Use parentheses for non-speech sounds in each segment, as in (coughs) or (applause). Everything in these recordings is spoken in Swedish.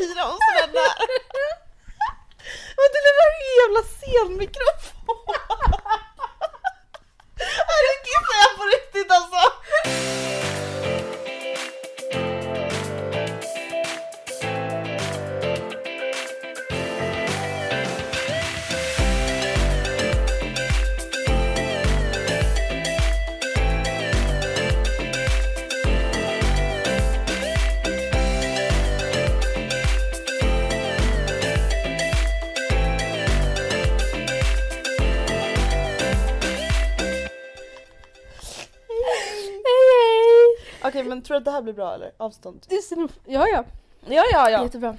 skriker om sådär. (laughs) Vänta, det var en jävla scenmikrofon! Kissar (laughs) jag på riktigt alltså! Okej men tror du att det här blir bra eller? Avstånd? Det ser nog- Ja, ja. Ja ja ja! Jättebra.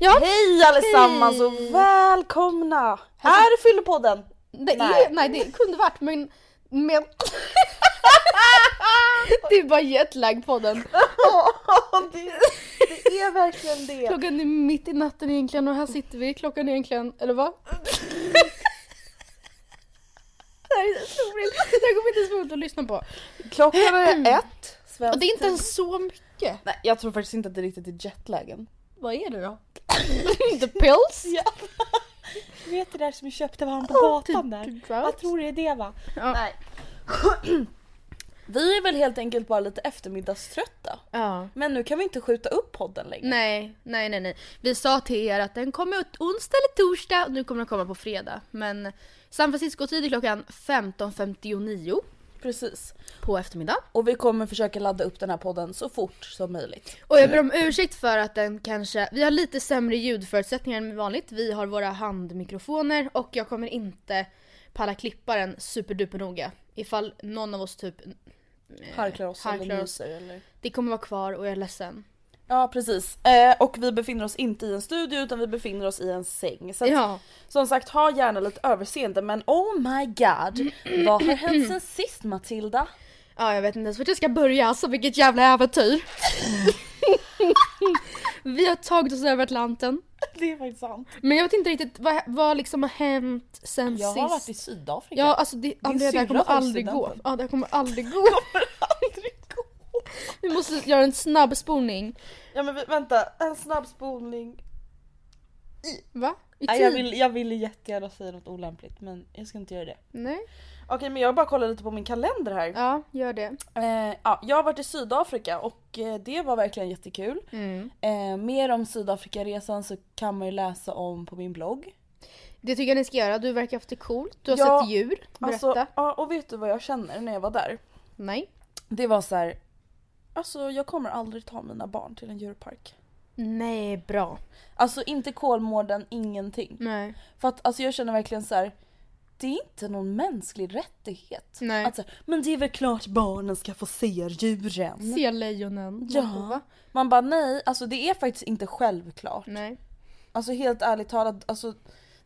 Ja, Hej allesammans och välkomna! Här är Fyllepodden! det, nej. Är, nej, det kunde varit men... men (laughs) det är bara jetlag på den. det, det är verkligen det. Klockan är mitt i natten egentligen och här sitter vi. Klockan är egentligen, eller vad? (laughs) Det här är så roligt. Det här kommer inte så roligt att lyssna på. Klockan är ett. Svensk Och det är inte ens så mycket. Nej jag tror faktiskt inte att det riktigt är jetlagen. Vad är det då? (laughs) The pills? Ja. (laughs) Du vet det där som vi köpte varandra på gatan typ där? drugs. Jag tror det är det va? Ja. Nej. Vi är väl helt enkelt bara lite eftermiddagströtta. Ja. Men nu kan vi inte skjuta upp podden längre. Nej, nej, nej, nej. Vi sa till er att den kommer ut onsdag eller torsdag och nu kommer den komma på fredag. Men San Francisco-tid är klockan 15.59 Precis. på eftermiddag. Och vi kommer försöka ladda upp den här podden så fort som möjligt. Och jag ber om ursäkt för att den kanske, vi har lite sämre ljudförutsättningar än vanligt. Vi har våra handmikrofoner och jag kommer inte palla klippa den superduper noga. Ifall någon av oss typ, Harklar oss harklar eller oss. eller... det kommer vara kvar och jag är ledsen. Ja precis. Eh, och vi befinner oss inte i en studio utan vi befinner oss i en säng. Så att, Ja, som sagt ha gärna lite överseende men oh my god. Vad har hänt sen (clears throat) sist Matilda? ja jag vet inte ens vart jag ska börja, alltså vilket jävla äventyr. (laughs) vi har tagit oss över Atlanten. (laughs) Det är faktiskt sant. Men jag vet inte riktigt vad, vad liksom har hänt sen Jag sist. har varit i Sydafrika. Ja alltså det, Andrea, det här kommer aldrig gå. Ja det här kommer aldrig (laughs) gå. aldrig gå. Vi måste göra en snabbspolning. Ja men vä- vänta, en snabb spolning. Va? I Nej, jag, vill, jag ville jättegärna säga något olämpligt men jag ska inte göra det. Nej? Okej men jag bara kollar lite på min kalender här. Ja, gör det. Eh, ja, jag har varit i Sydafrika och eh, det var verkligen jättekul. Mm. Eh, mer om Sydafrikaresan så kan man ju läsa om på min blogg. Det tycker jag ni ska göra. Du verkar haft det coolt. Du har Ja, sett djur. Berätta. Alltså, ja, och vet du vad jag känner när jag var där? Nej. Det var så här. Alltså jag kommer aldrig ta mina barn till en djurpark. Nej, bra. Alltså inte Kolmården, ingenting. Nej. För att alltså jag känner verkligen så här. det är inte någon mänsklig rättighet. Nej. Säga, men det är väl klart barnen ska få se djuren. Se lejonen. Ja. Man bara, va? Man bara nej, alltså det är faktiskt inte självklart. Nej. Alltså helt ärligt talat, alltså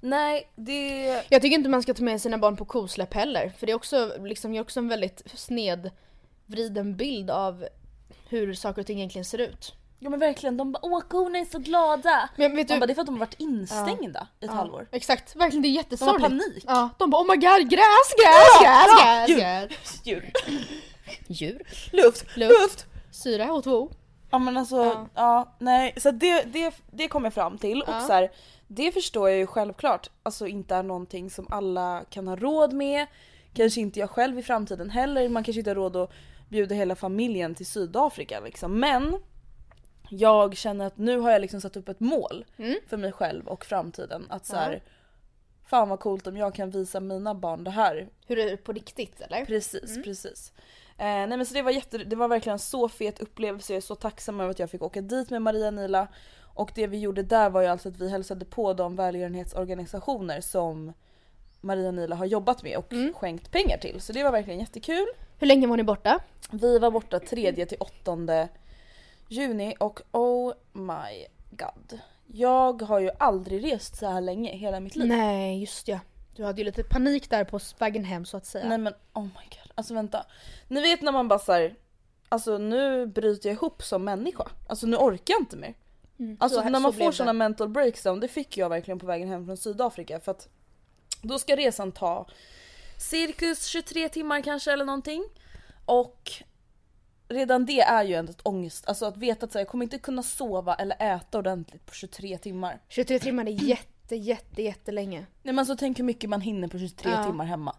nej det... Jag tycker inte man ska ta med sina barn på kosläpp heller. För det är också, liksom, ger också en väldigt snedvriden bild av hur saker och ting egentligen ser ut. Ja men verkligen, de bara åh korna är så glada. Men vet du, bara, det är för att de har varit instängda i ett Ja, halvår. Exakt, verkligen det är jättesorgligt. panik. Ja, de bara oh my god gräs, gräs, gräs, Ja, gräs, djur. gräs. Djur. Djur. Luft. Luft. Luft. Syra, H2O. Ja men alltså, ja, Ja. nej. Så det, det, det kom jag fram till Ja. och så här, det förstår jag ju självklart alltså inte är någonting som alla kan ha råd med. Kanske inte jag själv i framtiden heller. Man kanske inte har råd att bjuda hela familjen till Sydafrika liksom. Men jag känner att nu har jag liksom satt upp ett mål Mm. för mig själv och framtiden. Att så här, fan vad coolt om jag kan visa mina barn det här. Hur är det på riktigt eller? Precis, precis. Eh, nej men så det var, jätte, det var verkligen en så fet upplevelse. Jag är så tacksam över att jag fick åka dit med Maria Nila. Och det vi gjorde där var ju alltså att vi hälsade på de välgörenhetsorganisationer som Maria Nila har jobbat med och Mm. skänkt pengar till. Så det var verkligen jättekul. Hur länge var ni borta? Vi var borta 3 till 8 juni och oh my god. Jag har ju aldrig rest så här länge hela mitt liv. Nej, just ja. Du hade ju lite panik där på vägen hem så att säga. Nej men oh my god, alltså vänta. Ni vet när man bara såhär, alltså nu bryter jag ihop som människa. Alltså nu orkar jag inte mer. Mm, Alltså så- när så man blev får såna mental breakdown, det fick jag verkligen på vägen hem från Sydafrika för att då ska resan ta cirkus 23 timmar kanske eller någonting. Och redan det är ju ändå ett ångest, alltså att veta att så här, jag kommer inte kunna sova eller äta ordentligt på 23 timmar. 23 timmar är jätte, jätte, jättelänge. Nej men alltså tänk hur mycket man hinner på 23 Ja. timmar hemma.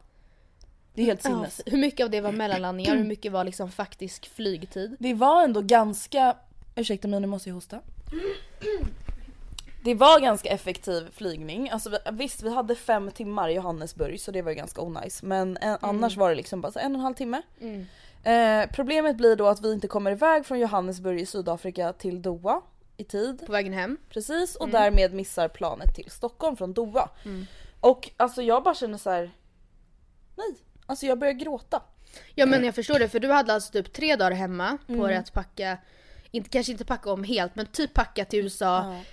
Det är helt Ja, sinnes. hur mycket av det var mellanlandningar och hur (clears throat) mycket var liksom faktisk flygtid? Det var ändå ganska, ursäkta mig nu måste jag hosta. Det var ganska effektiv flygning. Alltså vi, visst vi hade fem timmar i Johannesburg så det var ju ganska onajs. Men en, annars var det liksom bara en och en halv timme. Mm. Eh, problemet blir då att vi inte kommer iväg från Johannesburg i Sydafrika till Doha i tid. På vägen hem? Precis och därmed missar planet till Stockholm från Doha. Mm. Och alltså jag bara känner så här. Nej, alltså jag börjar gråta. Ja men jag förstår det för du hade alltså typ tre dagar hemma på Mm. dig att packa, inte, kanske inte packa om helt men typ packa till USA, s-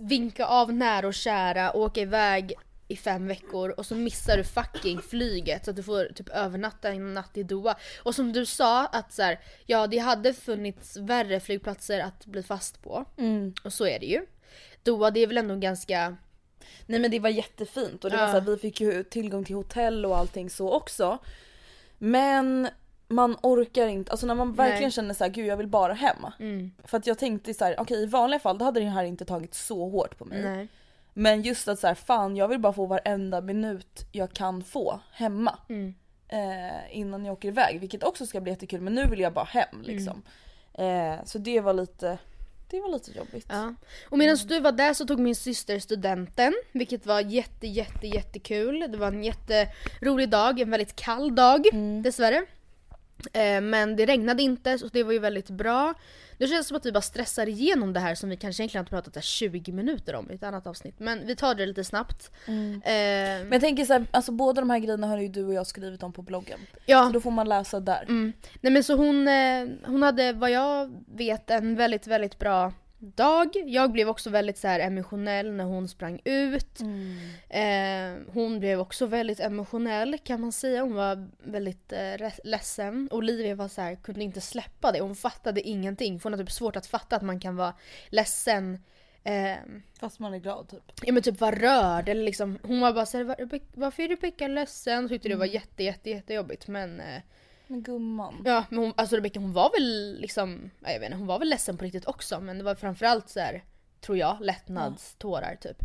vinka av nära och kära, åka iväg i fem veckor och så missar du fucking flyget så att du får typ övernatta en natt i Doha. Och som du sa att så här, ja det hade funnits värre flygplatser att bli fast på. Mm. Och så är det ju. Doha det är väl ändå ganska, Nej men det var jättefint och det var Ja. så här, vi fick ju tillgång till hotell och allting så också. Men man orkar inte, alltså när man verkligen Nej. känner så här, gud jag vill bara hem. mm, För att jag tänkte så här, okej i vanliga fall då hade det här inte tagit så hårt på mig. nej. Men just att så här, fan jag vill bara få varenda minut jag kan få hemma. Mm. Eh, innan jag åker iväg, vilket också ska bli jättekul men nu vill jag bara hem liksom. Eh, så det var lite, det var lite jobbigt. Ja. Och medan du var där så tog min syster studenten, vilket var jätte, jätte, jättekul. Det var en jätterolig dag, en väldigt kall dag dessvärre. Eh, men det regnade inte så det var ju väldigt bra. Det känns som att vi bara stressar igenom det här som vi kanske egentligen har pratat där 20 minuter om i ett annat avsnitt. Men vi tar det lite snabbt. Eh, Men jag tänker så här, alltså båda de här grejerna har ju du och jag skrivit om på bloggen. ja, Så då får man läsa där. Mm. Nej men så hon, eh, hon hade vad jag vet en väldigt, väldigt bra dag. Jag blev också väldigt så här emotionell när hon sprang ut. Eh, hon blev också väldigt emotionell kan man säga. Hon var väldigt eh, ledsen. Olivia var så här, kunde inte släppa det. Hon fattade ingenting. För hon har typ svårt att fatta att man kan vara ledsen. Eh, Fast man är glad typ. ja men typ vara rörd eller liksom. Hon var bara såhär, var, varför är Rebecka ledsen? Och tyckte det var jätte, jätte, jättejobbigt men eh, Men gumman. Ja men hon, alltså Rebecca hon var väl liksom, ja, jag vet inte, hon var väl ledsen på riktigt också men det var framförallt så här, tror jag, lättnadstårar typ.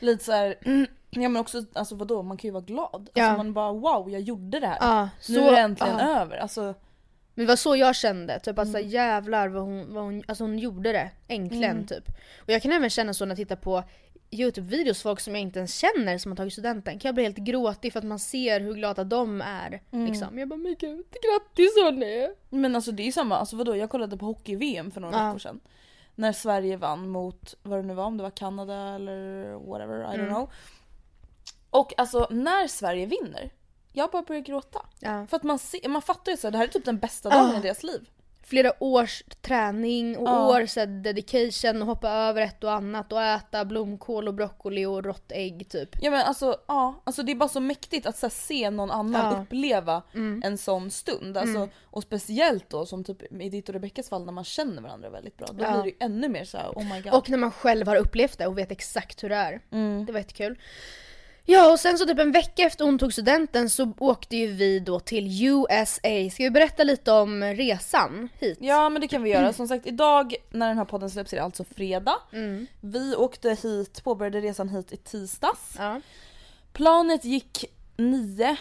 Lite såhär, (clears throat) ja men också alltså vadå man kan ju vara glad. Ja. Alltså man bara wow jag gjorde det här. Ja, nu är det äntligen över. Alltså, Men det var så jag kände, typ alltså Mm. jävlar vad hon, vad hon, alltså hon gjorde det. Äntligen Mm. typ. Och jag kan även känna så när jag tittar på Youtube-videos, folk som jag inte ens känner som har tagit studenten. Kan jag bli helt gråtig för att man ser hur glada de är. Mm. Liksom. Jag bara men gud, grattis hörni! men alltså det är samma, alltså vadå jag kollade på hockey-VM för några Ja. veckor sedan. När Sverige vann mot, vad det nu var, om det var Kanada eller whatever, I don't Mm. know. Och alltså när Sverige vinner, jag bara börjar gråta. Ja. För att man, ser, man fattar ju så här, det här är typ den bästa dagen Ah. i deras liv. Flera års träning och Ja. år så dedication och hoppa över ett och annat och äta blomkål och broccoli och rått ägg typ. Ja men alltså, ja, alltså det är bara så mäktigt att så här, se någon annan Ja. Mm. uppleva en sån stund. Alltså, Och speciellt då som typ i ditt och Rebeckas fall när man känner varandra väldigt bra. Då Ja. blir det ju ännu mer så här, oh my god. Och när man själv har upplevt det och vet exakt hur det är. Mm. Det var jättekul. Ja och sen så typ en vecka efter hon tog studenten så åkte ju vi då till USA. Ska vi berätta lite om resan hit? Ja men det kan vi göra. Som sagt idag när den här podden släpps är det alltså fredag. Mm. Vi åkte hit, påbörjade resan hit i tisdags. Ja. Planet gick nio,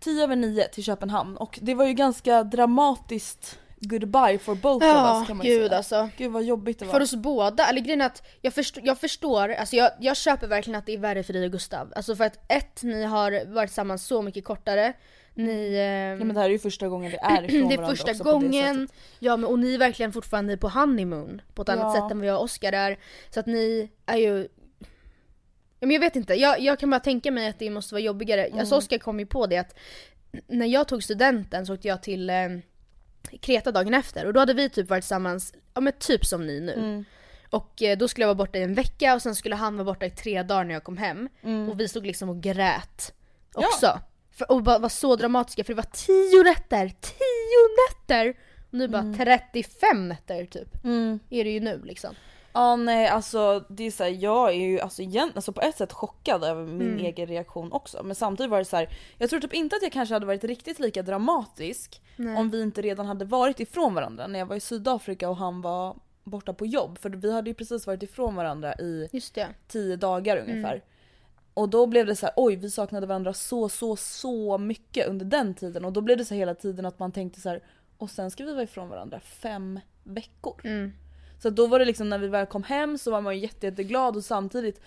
tio över nio till Köpenhamn och det var ju ganska dramatiskt goodbye for both of Ja, us kan man gud säga. alltså. Gud vad jobbigt det var. För oss båda, eller grejen är att jag, förstår, jag förstår, alltså jag, jag köper verkligen att det är värre för dig och Gustav. Alltså för att ett, ni har varit tillsammans så mycket kortare. Ni... Eh, Ja, men det här är ju första gången vi är (clears throat) ifrån det är varandra första också det gången, sättet. ja men och ni är verkligen fortfarande på honeymoon på ett annat Ja. sätt än vad jag och Oscar är. Så att ni är ju men jag vet inte, jag, jag kan bara tänka mig att det måste vara jobbigare. Mm. Alltså Oscar kom ju på det att när jag tog studenten så åkte jag till eh, Kreta dagen efter och då hade vi typ varit tillsammans, ja men typ som ni nu. Mm. Och eh, då skulle jag vara borta i en vecka och sen skulle han vara borta i tre dagar när jag kom hem. Mm. Och vi stod liksom och grät också. För, och bara var så dramatiska för det var tio nätter, tio nätter! Och nu bara 35 nätter typ. Mm. Är det ju nu liksom. Ja nej alltså det är så här, jag är ju alltså, igen, alltså på ett sätt chockad över min Mm. egen reaktion också. Men samtidigt var det så här, jag tror typ inte att jag kanske hade varit riktigt lika dramatisk om vi inte redan hade varit ifrån varandra när jag var i Sydafrika och han var borta på jobb. För vi hade ju precis varit ifrån varandra i tio dagar ungefär. Och då blev det så här, oj vi saknade varandra så så så mycket under den tiden och då blev det så hela tiden att man tänkte så här och sen ska vi vara ifrån varandra fem veckor. Mm. Så då var det liksom när vi väl kom hem så var man ju jätte, jätteglad och samtidigt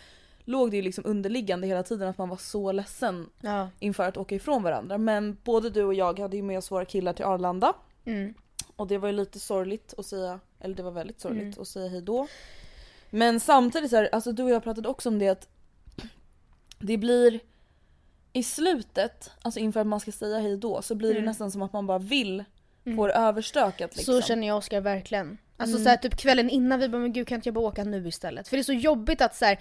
låg det ju liksom underliggande hela tiden att man var så ledsen Ja. inför att åka ifrån varandra. Men både du och jag hade ju med oss våra killar till Arlanda Mm. och det var ju lite sorgligt att säga, eller det var väldigt sorgligt Mm. att säga hejdå. Men samtidigt så här, alltså du och jag pratade också om det att det blir i slutet, alltså inför att man ska säga hejdå så blir det nästan som att man bara vill få det överstökat liksom. Mm. Så känner jag Oscar verkligen. Alltså Mm. så här, typ kvällen innan vi bara men gud kan inte jag bara åka nu istället? För det är så jobbigt att så här,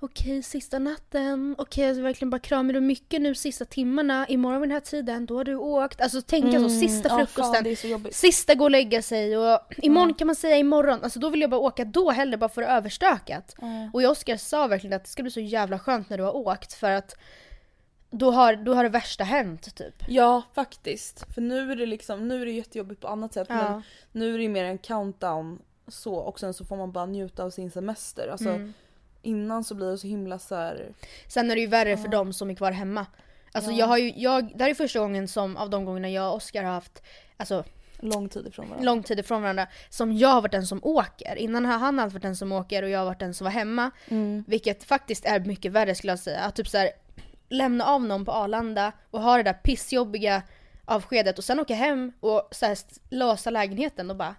okej sista natten, okej jag ska verkligen bara krama dig mycket nu sista timmarna, imorgon vid den här tiden, då har du åkt. Alltså tänka så, sista Mm, ja, frukosten. fan, det är så jobbigt. Sista gå och lägga sig och imorgon kan man säga imorgon. Alltså då vill jag bara åka då hellre bara för överstökat. Och jag och Oskar sa verkligen att det ska bli så jävla skönt när du har åkt för att då har, då har det värsta hänt typ. Ja faktiskt. För nu är det liksom, nu är det jättejobbigt på annat sätt Ja. men nu är det mer en countdown så och sen så får man bara njuta av sin semester. Alltså Mm. innan så blir det så himla så här. Sen är det ju värre för dem som är kvar hemma. Alltså jag har ju, jag, det här är första gången som av de gångerna jag och Oskar har haft alltså, lång tid ifrån varandra. lång tid ifrån varandra som jag har varit den som åker. Innan har han alltid varit den som åker och jag har varit den som var hemma. Mm. Vilket faktiskt är mycket värre skulle jag säga. Att typ så här, lämna av någon på Arlanda och ha det där pissjobbiga avskedet och sen åka hem och så här, låsa lägenheten och bara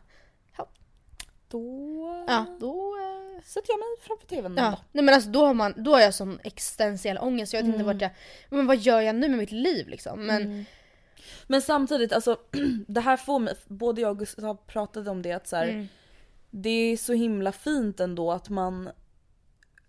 Då ja, då eh, sätter jag mig framför tvn Ja, då. nej men alltså då har, man, då har jag sån existentiell ångest. Jag vet inte vart jag, men vad gör jag nu med mitt liv liksom? Men Men samtidigt alltså (clears throat) det här får mig, både jag och Gustav pratade om det att så här, Mm. det är så himla fint ändå att man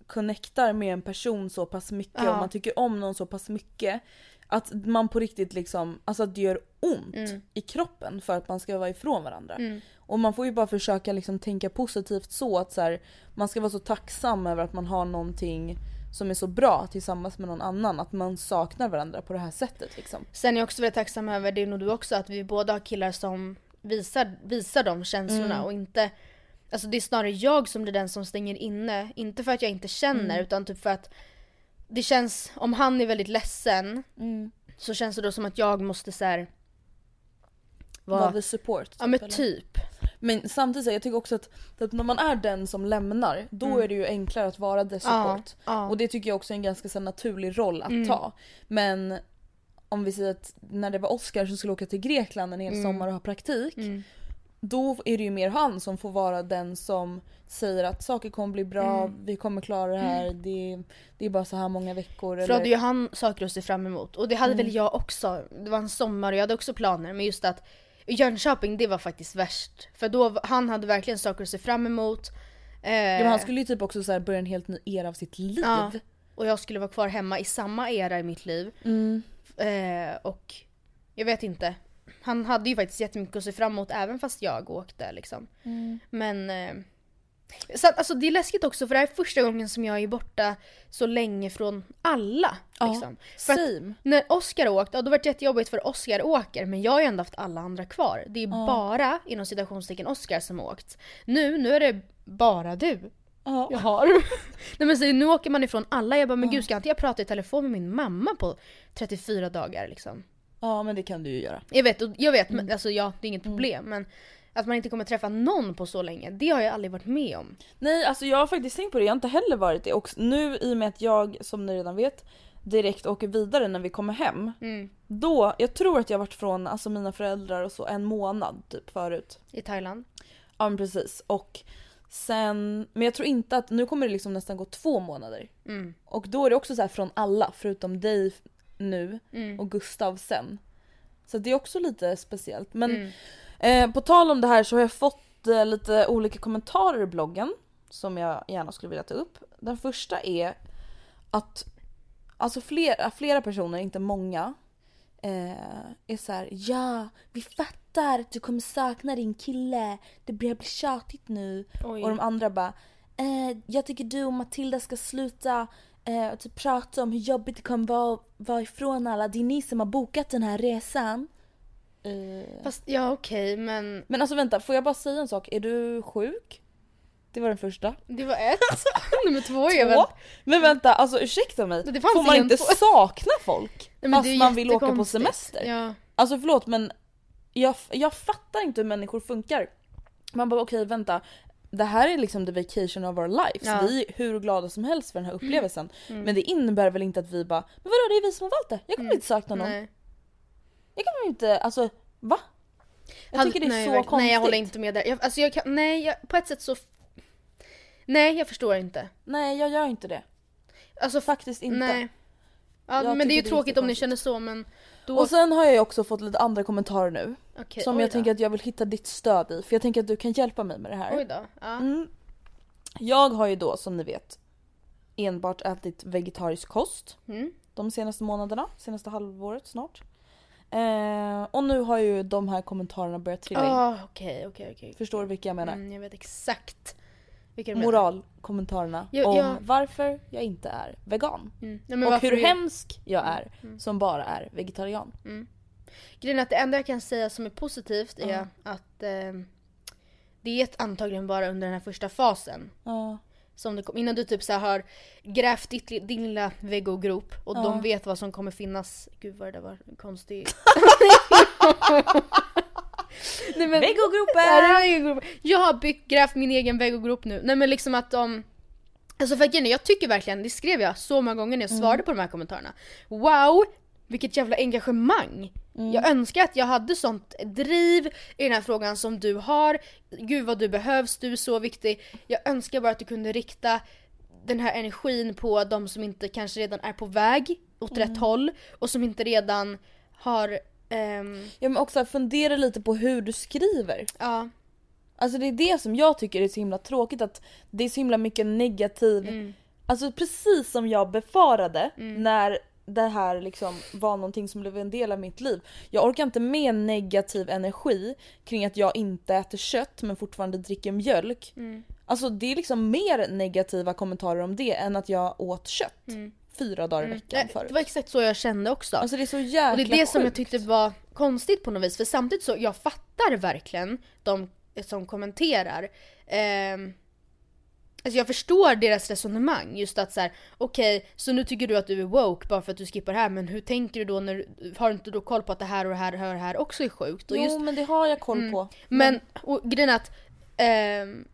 connectar med en person så pass mycket Ja. och man tycker om någon så pass mycket. Att man på riktigt liksom, alltså att det gör ont Mm. i kroppen för att man ska vara ifrån varandra. Mm. Och man får ju bara försöka liksom tänka positivt så att så här, man ska vara så tacksam över att man har någonting som är så bra tillsammans med någon annan. Att man saknar varandra på det här sättet liksom. sen är jag också väldigt tacksam över, det är nog du också, att vi båda har killar som visar, visar de känslorna Mm. och inte Alltså det är snarare jag som blir den som stänger inne, inte för att jag inte känner Mm. utan typ för att det känns, om han är väldigt ledsen Mm. så känns det då som att jag måste så här, Vara vara, the support. ja men eller? typ. Men samtidigt jag tycker också att, att när man är den som lämnar då är det ju enklare att vara the support. Mm. Ja, Och det tycker jag också är en ganska så här, naturlig roll att Mm. ta. Men om vi säger att när det var Oscar som skulle åka till Grekland en hel sommar och ha praktik. Mm. då är det ju mer han som får vara den som säger att saker kommer bli bra, Mm. vi kommer klara det här, det, det är bara så här många veckor. För då hade ju han saker att se fram emot. Och det hade väl jag också. Det var en sommar och jag hade också planer. Men just att Jönköping det var faktiskt värst. För då, han hade verkligen saker att se fram emot. Eh, ja, men han skulle ju typ också så börja en helt ny era av sitt liv. Ja. Och jag skulle vara kvar hemma i samma era i mitt liv. Mm. Eh, och jag vet inte. Han hade ju faktiskt jättemycket att se fram emot även fast jag åkte liksom. Mm. Men eh, så att, alltså, det är läskigt också för det här är första gången som jag är borta så länge från alla. Ja, Liksom. Same. när Oscar åkte, ja, då var det jättejobbigt för Oscar åker men jag har ju ändå haft alla andra kvar. Det är Ja. bara inom citationstecken Oscar som har åkt. Nu, nu är det bara du Ja. jag har. (laughs) Nej men så nu åker man ifrån alla. Jag bara men gud ska inte jag prata i telefon med min mamma på 34 dagar liksom? Ja men det kan du ju göra. Jag vet, och jag vet men, alltså ja det är inget problem men att man inte kommer träffa någon på så länge, det har jag aldrig varit med om. Nej alltså jag har faktiskt tänkt på det, jag har inte heller varit det. Och nu i och med att jag som ni redan vet direkt åker vidare när vi kommer hem. Mm. Då, jag tror att jag varit från alltså mina föräldrar och så en månad typ förut. I Thailand. Ja men precis. Och sen, men jag tror inte att, nu kommer det liksom nästan gå två månader. Mm. Och då är det också så här från alla förutom dig nu Mm. och Gustav sen. Så det är också lite speciellt. Men Mm. eh, på tal om det här så har jag fått eh, lite olika kommentarer i bloggen som jag gärna skulle vilja ta upp. Den första är att alltså flera, flera personer, inte många, eh, är så här: ja vi fattar att du kommer sakna din kille, det börjar bli tjatigt nu. Oj. Och de andra bara, eh, jag tycker du och Matilda ska sluta eh, och typ prata om hur jobbigt det kommer vara att vara ifrån alla. Det är ni som har bokat den här resan. Eh, Fast ja okej men Men alltså vänta, får jag bara säga en sak? Är du sjuk? Det var den första. det var ett. (laughs) Nummer två är väl... Men vänta, alltså ursäkta mig. Får man inte två. sakna folk? Nej, fast man vill åka på semester? Ja. Alltså förlåt men jag, jag fattar inte hur människor funkar. Man bara okej vänta. Det här är liksom the vacation of our lives. Ja. Mm. Vi är hur glada som helst för den här upplevelsen. Men det innebär väl inte att vi bara men vadå det är vi som har valt det. Jag kommer inte sakna någon. Mm. Nej. Jag kommer inte, alltså va? Jag Hade- tycker det är nej, så verkligen- konstigt. Nej jag håller inte med där. Jag, alltså jag kan, nej jag, på ett sätt så... Nej jag förstår inte. Nej jag gör inte det. Alltså Faktiskt inte. Nej. Ja, Jag men det är ju det är tråkigt om ni känner så men då... Och sen har jag också fått lite andra kommentarer nu. okej, som jag tänker att jag vill hitta ditt stöd i. För jag tänker att du kan hjälpa mig med det här. Oj då. Ja. Mm. Jag har ju då som ni vet enbart ätit vegetarisk kost Mm. de senaste månaderna, senaste halvåret snart. Eh, och nu har ju de här kommentarerna börjat trilla in. Ah, Okej okej okej. Förstår du vilka jag menar? Mm, jag vet exakt. Moralkommentarerna Ja, om ja. varför jag inte är vegan. Mm. Men och hur du- hemsk jag är som bara är vegetarian. Grejen är att det enda jag kan säga som är positivt är Ja. att eh, det är ett antagligen bara under den här första fasen. Ja. Som det kom, innan du typ så har grävt ditt, din lilla vegogrop och Ja. de vet vad som kommer finnas. Gud vad det där var en konstig... (laughs) (laughs) Nej, men, vegogrop. Jag har byggt, grävt min egen vegogrop nu. Nej men liksom att de... Alltså för jag tycker verkligen, det skrev jag så många gånger när jag svarade på de här kommentarerna. Wow! Vilket jävla engagemang! Jag önskar att jag hade sånt driv i den här frågan som du har. Gud vad du behövs, du är så viktig. Jag önskar bara att du kunde rikta den här energin på de som inte kanske redan är på väg åt rätt håll och som inte redan har... ehm, Ja men också fundera lite på hur du skriver. ja, Alltså det är det som jag tycker är så himla tråkigt att det är så himla mycket negativ, Mm. alltså precis som jag befarade när det här liksom var någonting som blev en del av mitt liv. Jag orkar inte med negativ energi kring att jag inte äter kött men fortfarande dricker mjölk. Mm. Alltså det är liksom mer negativa kommentarer om det än att jag åt kött fyra dagar i veckan Nej, förut. det var exakt så jag kände också. Alltså det är så jäkla och det är det som jag sjukt. tyckte var konstigt på något vis. För samtidigt så, jag fattar verkligen de som kommenterar. Ehm, alltså jag förstår deras resonemang. Just att så här, okej, så nu tycker du att du är woke bara för att du skippar det här. Men hur tänker du då när du, har du inte då koll på att det här och det här och det här också är sjukt? Och Jo just, men det har jag koll på. men och grejen är att ehm,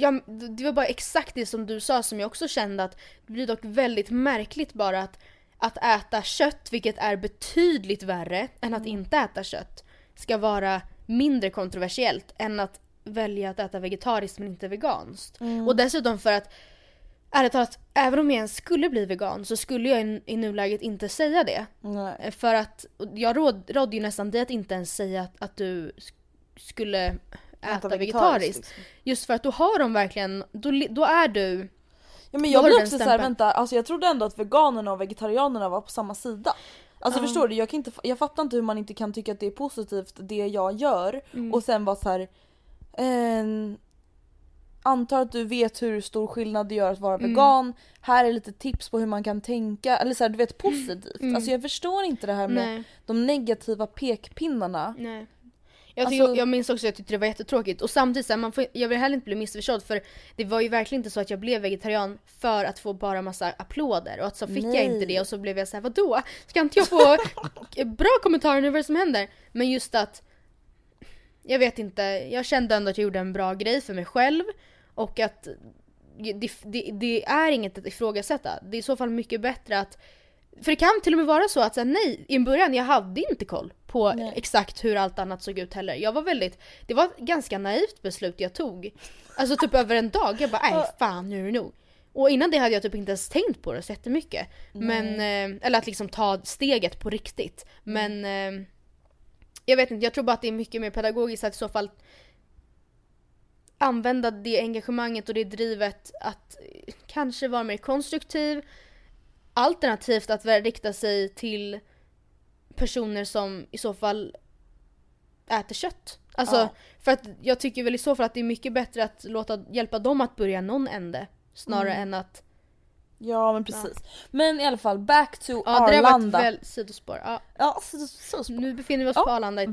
Ja, det var bara exakt det som du sa som jag också kände att det blir dock väldigt märkligt bara att, att äta kött, vilket är betydligt värre än att inte äta kött, ska vara mindre kontroversiellt än att välja att äta vegetariskt men inte veganskt. Mm. Och dessutom för att ärligt talat, även om jag ens skulle bli vegan så skulle jag i, i nuläget inte säga det. Nej. För att jag råd, rådde ju nästan dig att inte ens säga att, att du sk- skulle äta, vegetariskt. liksom. Just för att då har de verkligen, då, då är du Ja men jag blir också såhär, vänta, alltså jag trodde ändå att veganerna och vegetarianerna var på samma sida. Alltså Ja. förstår du, jag, kan inte, jag fattar inte hur man inte kan tycka att det är positivt det jag gör Mm. och sen vara så här. ehm, antar att du vet hur stor skillnad det gör att vara Mm. vegan, här är lite tips på hur man kan tänka, eller så här, du vet positivt. Mm. Alltså jag förstår inte det här med Nej, de negativa pekpinnarna. nej. Jag, tycker, Alltså- jag minns också att jag tyckte det var jättetråkigt och samtidigt så här, man får, jag vill heller inte bli missförstådd för det var ju verkligen inte så att jag blev vegetarian för att få bara massa applåder och att så fick jag Nej. inte det och så blev jag så här: vadå? Ska inte jag få (laughs) bra kommentarer nu vad det som händer? Men just att jag vet inte, jag kände ändå att jag gjorde en bra grej för mig själv och att det, det, det är inget att ifrågasätta. Det är i så fall mycket bättre att för det kan till och med vara så att så här, nej, i början jag hade inte koll på Nej. exakt hur allt annat såg ut heller. Jag var väldigt, det var ett ganska naivt beslut jag tog. Alltså typ över en dag, jag bara nej fan nu är det nog. Och innan det hade jag typ inte ens tänkt på det så jättemycket. Men, eh, eller att liksom ta steget på riktigt. Men eh, jag vet inte, jag tror bara att det är mycket mer pedagogiskt att i så fall använda det engagemanget och det drivet att eh, kanske vara mer konstruktiv. Alternativt att rikta sig till personer som i så fall äter kött. Alltså, Ja. för att jag tycker väl i så fall att det är mycket bättre att låta, hjälpa dem att börja någon ände. Snarare Mm. än att... Ja men precis. Men i alla fall back to Ja, det där var ett Arlanda. väl sidospår. Ja, Ja, så. nu befinner vi oss Ja, på Arlanda i vi-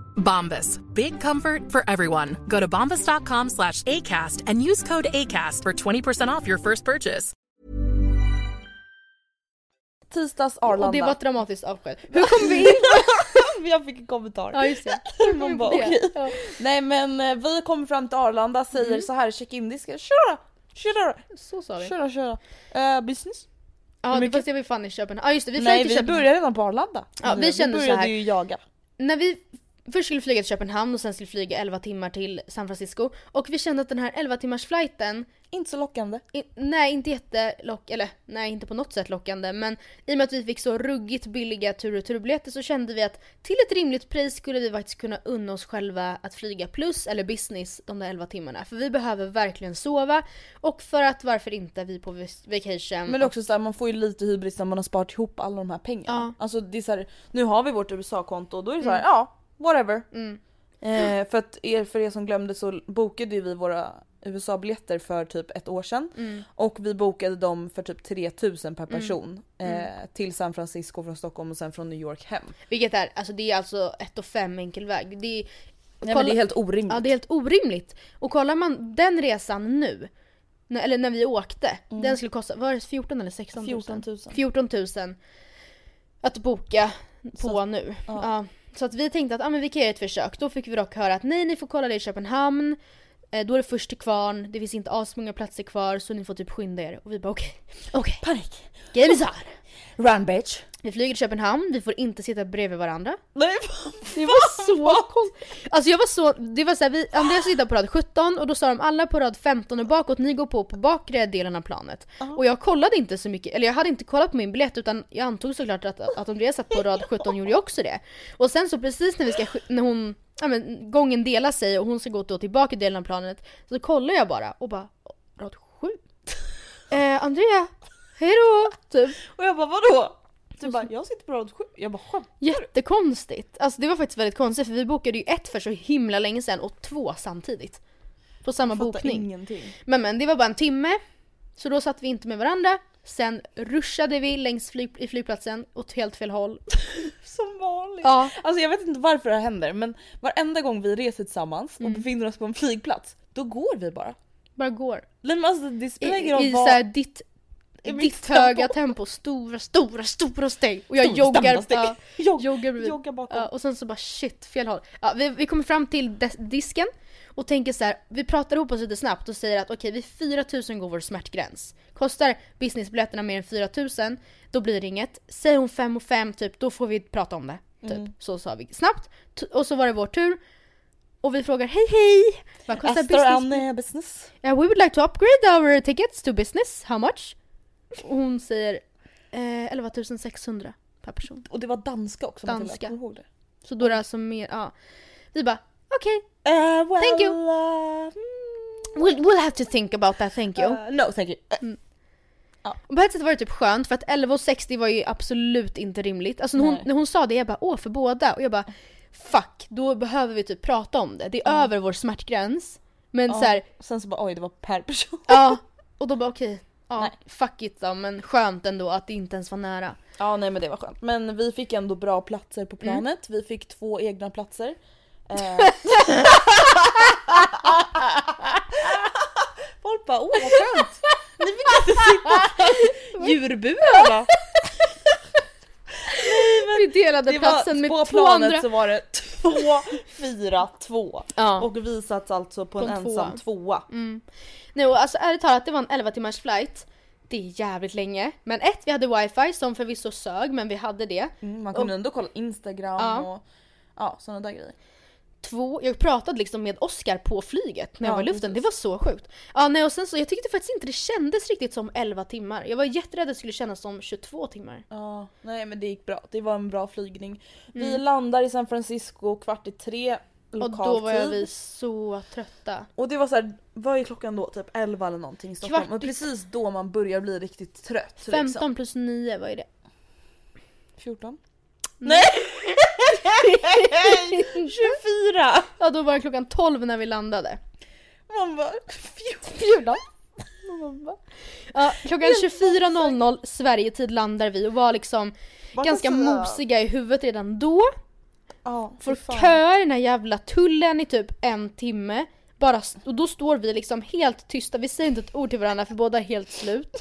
Bombas. Big comfort for everyone. Go to bombas.com slash ACAST and use code ACAST for 20% off your first purchase. Tisdags Arlanda. Och det var ett dramatiskt avsked. Hur kom vi in? (laughs) Jag fick en kommentar. ja just det. Man vi bara, okej. Ja. Nej men eh, vi kommer fram till Arlanda, säger Mm. så här check in disken köra! Köra! Så sa vi. Köra köra! Eh, business? Ja det mycket- var det vi fann i Köpenhamn. Ja just det, vi flög Nej till vi Köpenhamn. började redan på Arlanda. Ja, vi kände så började här. ju jaga. När vi först skulle flyga till Köpenhamn och sen skulle flyga 11 timmar till San Francisco. Och vi kände att den här 11 timmars flighten Inte så lockande. I, nej, inte jättelock, eller nej, inte på något sätt lockande. Men i och med att vi fick så ruggigt billiga tur och turbiljetter så kände vi att till ett rimligt pris skulle vi faktiskt kunna unna oss själva att flyga plus eller business de där 11 timmarna. För vi behöver verkligen sova. Och för att varför inte vi på vis- vacation. Men det är också så här, man får ju lite hybris när man har sparat ihop alla de här pengarna. Ja. Alltså det är så här, nu har vi vårt USA-konto och då är det så här, ja, whatever. Mm. Eh, för att er, för er som glömde så bokade ju vi våra USA-biljetter för typ ett år sedan. Mm. Och vi bokade dem för typ 3000 per person. Eh, till San Francisco från Stockholm och sen från New York hem. Vilket är, alltså det är alltså 1 och 5 enkel väg. Det är, Nej men det är helt orimligt. Ja det är helt orimligt. Och kollar man den resan nu, när, eller när vi åkte, den skulle kosta, var det 14 eller 16 000? 14 000. 14 000 att boka på Så- nu. ja. Ja. Så att vi tänkte att ah, men vi kan göra ett försök. Då fick vi dock höra att nej, ni får kolla det i Köpenhamn. Eh, då är det först till kvarn, det finns inte asmånga platser kvar så ni får typ skynda er. Och vi bara okej, okej. Panik. Grejen är så här. Run bitch. Vi flyger till Köpenhamn, vi får inte sitta bredvid varandra. Nej Det var så konstigt. Alltså jag var så, det var så här, vi, Andreas sitter på rad 17 och då sa de alla på rad 15 och bakåt, ni går på på bakre delen av planet. Och jag kollade inte så mycket, eller jag hade inte kollat på min biljett utan jag antog såklart att, att Andreas satt på rad 17 gjorde jag också det. Och sen så precis när vi ska, sk- när hon, ja men gången delar sig och hon ska gå då tillbaka delen av planet så kollar jag bara och bara, rad 7? (laughs) Eh, Andrea, hejdå! Typ. Och jag bara vadå? Du bara jag sitter på rad sju. Jag bara skämt. Jättekonstigt. Alltså det var faktiskt väldigt konstigt för vi bokade ju ett för så himla länge sedan och två samtidigt. På samma Fattar bokning. ingenting. Men men det var bara en timme. Så då satt vi inte med varandra. Sen ruschade vi längs flyg, i flygplatsen åt helt fel håll. (laughs) Som vanligt. Ja. Alltså jag vet inte varför det här händer men varenda gång vi reser tillsammans Mm. och befinner oss på en flygplats då går vi bara. Bara går. Men alltså det spelar ingen roll i vad... såhär ditt, I mitt ditt höga tempo. Stora, stora, stora steg. Och jag Stora, joggar, steg. (laughs) Jogg- joggar bredvid. jogga bakom. Ja, och sen så bara shit, fel håll. Ja, vi, vi kommer fram till disken och tänker så här, vi pratar ihop oss lite snabbt och säger att okej, vid 4000 går vår smärtgräns. Kostar businessbiljetterna mer än 4000, då blir det inget. Säger hon 5 och 5 typ, då får vi prata om det. Typ. Mm. Så sa vi snabbt. Och så var det vår tur. Och vi frågar hej hej! Vad kostar Astor business? Anne business. Yeah, we would like to upgrade our tickets to business. How much? Och hon säger eh, 11 600 per person. Och det var danska också Danska. ihåg det? Så då är det alltså mer, ja. Vi bara okej, Uh, well, Thank you. uh, we'll, we'll have to think about that thank you. uh, no thank you. Uh, Och på ett sätt var det typ skönt för att 11,60 var ju absolut inte rimligt. Alltså när hon, när hon sa det jag bara åh för båda och jag bara fuck då behöver vi typ prata om det. Det är över vår smärtgräns. Men ja. så här, Sen så bara oj det var per person. ja. (laughs) Och då bara okej, ja Nej. fuck it då men skönt ändå att det inte ens var nära. Ja nej men det var skönt. Men vi fick ändå bra platser på planet. Vi fick två egna platser. Eh. (laughs) Folk bara åh vad skönt. Ni fick inte sitta på djurburen va? Vi delade platsen med på två planet andra. så var det två, fyra, två. Ja. Och vi satt alltså på, På en en ensam tvåa. Nej och alltså ärligt talat det var en 11 timmars flight. Det är jävligt länge. Men ett, vi hade wifi som förvisso sög men vi hade det. Mm, man kunde ändå kolla Instagram Ja. och ja, sådana där grejer. Två, jag pratade liksom med Oscar på flyget när jag Ja, var i luften. precis. Det var så sjukt. Ja nej och sen så, jag tyckte faktiskt inte det kändes riktigt som 11 timmar. Jag var jätterädd att det skulle kännas som 22 timmar. Ja, nej men det gick bra. Det var en bra flygning. Vi Mm. landar i San Francisco kvart i tre Och lokal då var tid. vi så trötta. Och det var så här, vad är klockan då? Typ 11 eller någonting i Stockholm. Kvart Och precis då man börjar bli riktigt trött. 15 Liksom. plus 9, vad är det? 14? Nej! 24! Ja då var det klockan 12 när vi landade. Man bara 14. Ja, klockan 24.00 Sverigetid landar vi och var liksom Vad ganska mosiga i huvudet redan då. Ja, Får fan. i den här jävla tullen i typ en timme. Bara, och då står vi liksom helt tysta, vi säger inte ett ord till varandra för båda är helt slut.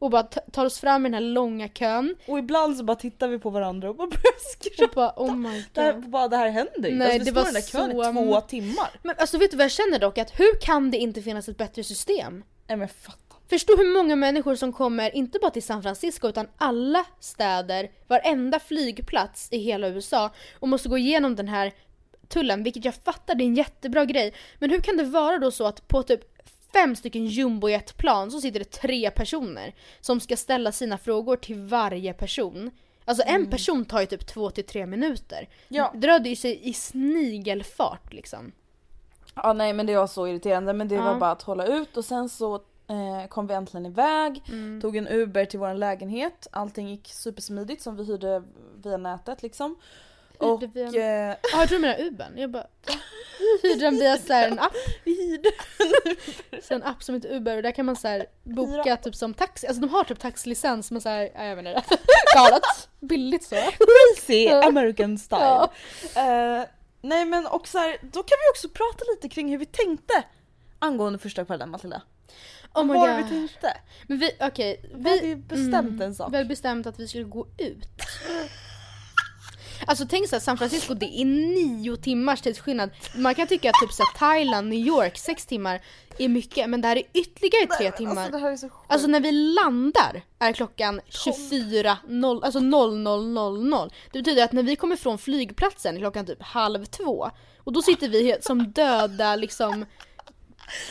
Och bara tar oss fram i den här långa kön. Och ibland så bara tittar vi på varandra och bara börjar skratta. Och bara oh my Det här, god. bara, det här händer ju. Nej, alltså, vi det står var i den där kön så- i två timmar. Men alltså vet du vad jag känner dock? Att hur kan det inte finnas ett bättre system? Nej men fatta. Förstå hur många människor som kommer, inte bara till San Francisco utan alla städer, varenda flygplats i hela USA och måste gå igenom den här tullen, vilket jag fattar, det är en jättebra grej. Men hur kan det vara då så att på typ fem stycken jumbojetplan så sitter det tre personer som ska ställa sina frågor till varje person. Alltså en person tar ju typ två till tre minuter. Ja. Det rörde ju sig i snigelfart liksom. Ja nej men det var så irriterande men det Ja. var bara att hålla ut och sen så eh, kom vi äntligen iväg, Mm. tog en Uber till vår lägenhet, allting gick supersmidigt som vi hyrde via nätet liksom. Och Hyrde via- eh, Ja, jag tror du menar Ubern. Jag bara? Vi hyrde den via så en app. (laughs) vi hyrde Så en app som heter Uber och där kan man så här boka Hyra. typ som taxi. Alltså de har typ taxilicens men så här, ja, jag vet inte. (laughs) Galet. Billigt så. crazy. American style. Ja. Eh, nej men och så här, då kan vi också prata lite kring hur vi tänkte angående första kvällen Matilda. Oh my var det vi god. tänkte? Men vi, okej. Vi hade ju bestämt en sak. Vi hade bestämt att vi skulle gå ut. (laughs) Alltså tänk såhär, San Francisco det är nio timmars tidsskillnad. Man kan tycka att typ såhär, Thailand, New York, sex timmar är mycket men det här är ytterligare tre timmar. Alltså det här är så sjukt. Alltså när vi landar är klockan 24.00, alltså 00.00. Det betyder att när vi kommer från flygplatsen är klockan typ halv två. Och då sitter vi helt som döda liksom,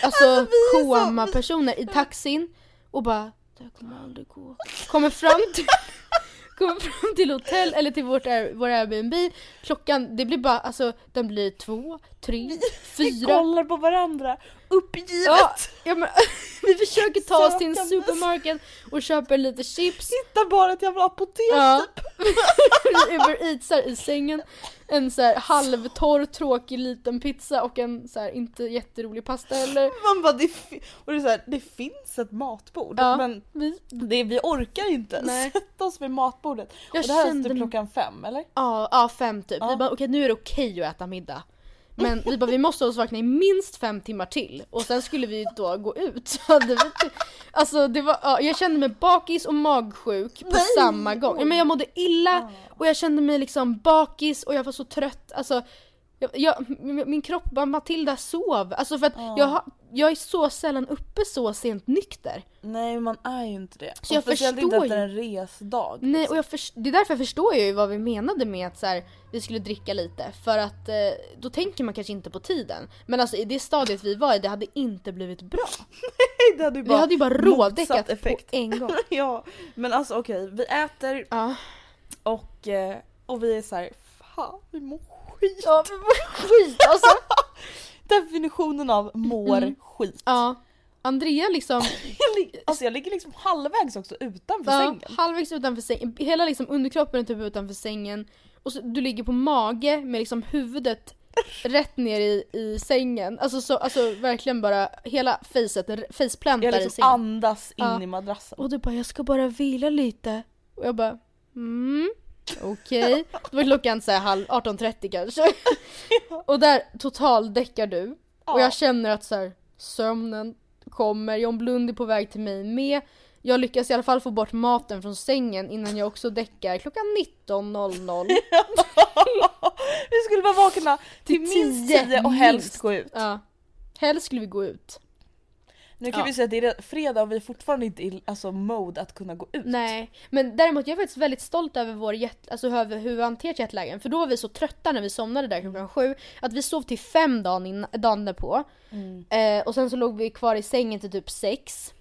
alltså koma-personer i taxin och bara det här kommer aldrig gå. Kommer fram till Kommer fram till hotell eller till vårt Air, vår Airbnb Klockan, det blir bara, alltså den blir två, tre, Vi fyra. kollar på varandra, uppgivet! Ja, ja, men, (laughs) vi försöker ta oss till en supermarket och köper lite chips. Hittar bara ett jävla apotek Ja. typ. Vi (laughs) Uber Eatsar i sängen. En så här halvtorr tråkig liten pizza och en så här inte jätterolig pasta heller. Man bara, det, och det, är så här, det finns ett matbord Ja. men Vi, det, vi orkar inte Nej. sätta oss vid matbordet. Jag och det här är typ klockan fem eller? ja, ja fem typ. Ja. Vi bara okej nu är det okej att äta middag. Men vi bara vi måste hålla oss vakna i minst fem timmar till och sen skulle vi då gå ut. (laughs) Så hade vi alltså det var, ja, jag kände mig bakis och magsjuk på samma gång. Ja, Men jag mådde illa och jag kände mig liksom bakis och jag var så trött. Alltså, jag, jag, min kropp bara Matilda sov. Alltså för att jag, har, jag är så sällan uppe så sent nykter. Nej man är ju inte det. Så jag och speciellt inte efter en resdag. Nej, liksom. och jag förs- det är därför jag förstår jag ju vad vi menade med att så här, vi skulle dricka lite. För att eh, då tänker man kanske inte på tiden. Men alltså i det stadiet vi var i, det hade inte blivit bra. (laughs) det hade ju Vi hade ju bara rådäckat motsatt på effekt. en gång. (laughs) ja men alltså okej, vi äter Ja, och, eh, och vi är så här, fan vi mår skit. ja vi var skit alltså. (laughs) Definitionen av mår Mm. skit. Ja. Andrea liksom, (laughs) alltså jag ligger liksom halvvägs också utanför ja, sängen. halvvägs utanför sängen, hela liksom underkroppen är typ utanför sängen. Och så, du ligger på mage med liksom huvudet rätt ner i, i sängen. Alltså, så, alltså verkligen bara hela facet, faceplantar Jag i liksom sängen. andas in Ja. i madrassen. Och du bara jag ska bara vila lite. Och jag bara mm, okej. Då var klockan så här halv 18.30 kanske. (laughs) Och där totaldäckar du. Och Ja. jag känner att så här, sömnen kommer, John Blund är på väg till mig med. Jag lyckas i alla fall få bort maten från sängen innan jag också däckar klockan 19.00. (laughs) vi skulle vara vakna till Till minst tio, 10 och helst minst. gå ut. Ja. Helst skulle vi gå ut. Nu kan Ja. vi säga att det är fredag och vi är fortfarande inte i alltså, mode att kunna gå ut. Nej, men däremot jag är faktiskt väldigt stolt över vår jet, alltså över hur vi hanterat jetlagen. För då var vi så trötta när vi somnade där klockan sju att vi sov till fem dagen, in, dagen därpå. Eh, och sen så låg vi kvar i sängen till typ sex.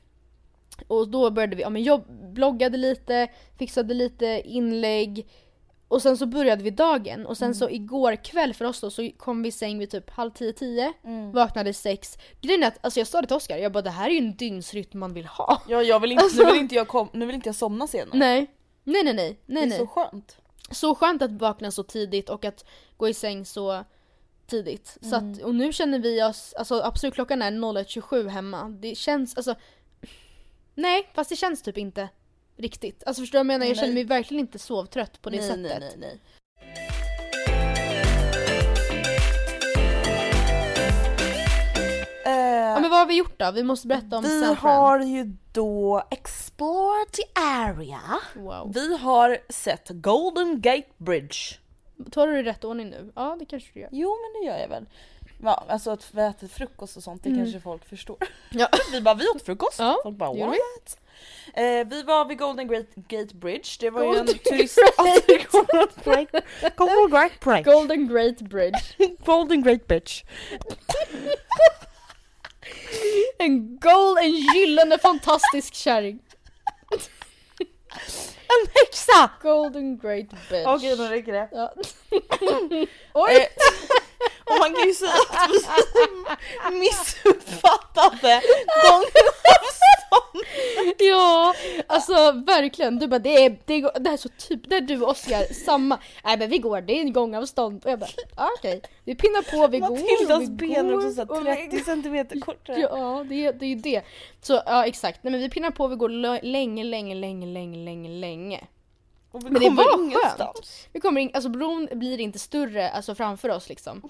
Och då började vi, ja men jag bloggade lite, fixade lite inlägg. Och sen så började vi dagen och sen så igår kväll för oss då så kom vi i säng vid typ halv tio, tio. Vaknade sex. Grejen är att, alltså jag sa det till Oskar, jag bara det här är ju en dygnsrytm man vill ha. Ja, jag vill inte, Alltså- nu, vill inte jag kom, nu vill inte jag somna senare. Nej. Nej nej nej. det nej, är nej. så skönt. så skönt att vakna så tidigt och att gå i säng så tidigt. Så att, och nu känner vi oss, alltså absolut klockan är 01.27 hemma. Det känns, alltså Nej, fast det känns typ inte riktigt. Alltså förstår du vad jag menar? Jag känner Nej. mig verkligen inte sovtrött på det nej, sättet. nej, nej, nej. Ja, men vad har vi gjort då? Vi måste berätta om vi har ju då explored the area. Wow. Vi har sett Golden Gate Bridge. Tar du det i rätt ordning nu? Ja, det kanske du gör. Jo men det gör jag väl. Ja, alltså att vi äter frukost och sånt, det kanske folk förstår. Ja. (laughs) Vi bara, vi åt frukost. Ja, folk bara what? Eh, vi var vid Golden Great Gate Bridge, det var ju Golden en turist... (laughs) Golden Great Bridge. Golden Great Bridge. Golden Great Bridge. (laughs) (laughs) En gold, en gyllene fantastisk kärring. En häxa! Golden Great Bridge. Okej nu räcker det. Ja. Eh, Oj! Och man kan ju säga att vi (laughs) missuppfattade gången Ja, alltså verkligen. Du bara det är, det är, det är så typ, det är du och Oskar samma. Nej men vi går, det är en gångavstånd. Och jag bara ah, okej. Vi pinnar på, vi går. Matildas ben är också så och här vi- 30 centimeter kortare. Ja, det, är- det är ju det. Så ja exakt, nej men vi pinnar på, vi går länge, länge, länge, länge, länge, länge. Och vi Men det var ingenstans. Vi kommer in, alltså bron blir inte större alltså framför oss liksom.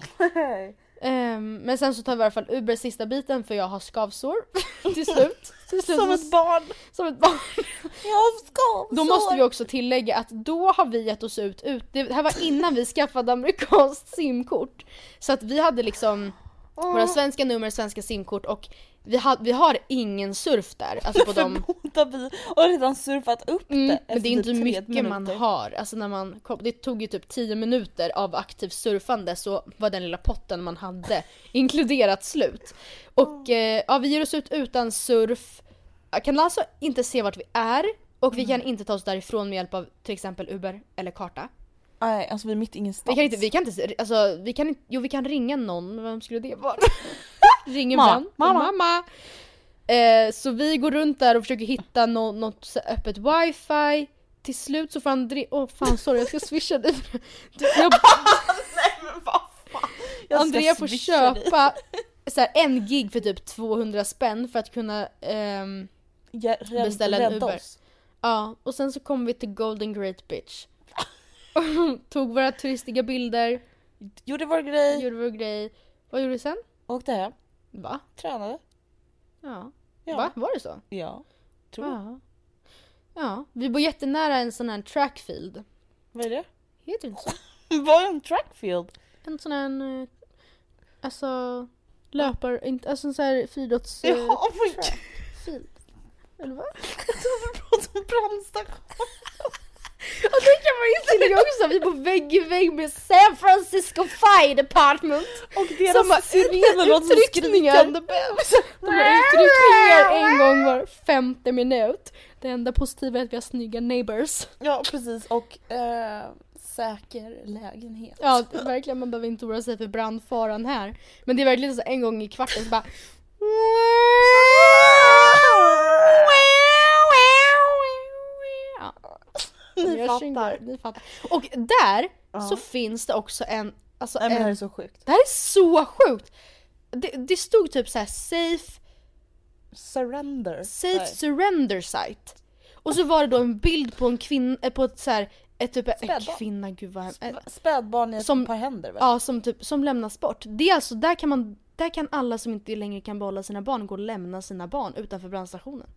Ehm, men sen så tar vi i alla fall Uber sista biten för jag har skavsår (laughs) till slut. (laughs) Till slut Som ett barn. som ett barn. (laughs) Jag ska. Då måste vi också tillägga att då har vi gett oss ut, ut det här var innan vi skaffade amerikanskt simkort. Så att vi hade liksom våra svenska nummer, svenska simkort och vi, ha, vi har ingen surf där. Alltså på (laughs) de, Båda vi har redan surfat upp mm, det men det är inte typ mycket man minuter. har. Alltså när man kom, det tog ju typ 10 minuter av aktivt surfande så var den lilla potten man hade inkluderat slut. Och eh, ja, vi ger oss ut utan surf. Jag kan alltså inte se vart vi är och vi kan inte ta oss därifrån med hjälp av till exempel Uber eller karta. Nej alltså vi är mitt ingenstans. Vi kan inte, vi kan inte, alltså vi kan inte, jo vi kan ringa någon, men vem skulle det vara? Ring en Mamma, vän. mamma. mamma. Eh, så vi går runt där och försöker hitta nå- något öppet wifi. Till slut så får André, åh fan sorry jag ska (laughs) swisha dig. (laughs) Jag, Nej men vad fan. Jag Andrea får köpa så här, en gig för typ 200 spänn för att kunna ehm, Ja, rädd, beställa en Uber. oss. Ja, och sen så kom vi till Golden Great Bitch. (laughs) Tog våra turistiga bilder, Gjorde vår grej, gjorde vår grej. Vad gjorde vi sen? åkte hem, Va? tränade. Ja. Ja. Va? Var det så? Ja. Tror jag. Ja. Ja, vi bor jättenära en sån här trackfield. Vad är det? Heter det inte så? (laughs) Vad är en trackfield? En sån här, eh, alltså löpar, inte, alltså en sån här friidrotts... eh, Jaha, trackfield. Eller vad? (laughs) Jag trodde du pratade om brandstation. Och det kan man ju tillägga också, vi bor vägg i vägg med San Francisco Fire Department. Och Som deras har sirener låter som skrikande bebis. De har utryckningar en gång var femte minut. Det enda positiva är att vi har snygga neighbors. Ja precis och eh, säker lägenhet. Ja, verkligen, man behöver inte oroa sig för brandfaran här. Men det är verkligen så en gång i kvarten så bara... (laughs) Ni fattar. ni fattar. Och där Ja. så finns det också en... Alltså Nej men det här är så sjukt. det här är så sjukt! Det, det stod typ så här safe, Surrender. safe Nej. surrender site. Och så var det då en bild på en kvinna, eh, på ett så här, ett typ en Spädbarn. kvinna, gud vad eh, Spädbarn i ett Som- par händer väl? Ja, som typ, som lämnas bort. Det är alltså, där kan man, där kan alla som inte längre kan behålla sina barn gå och lämna sina barn utanför brandstationen.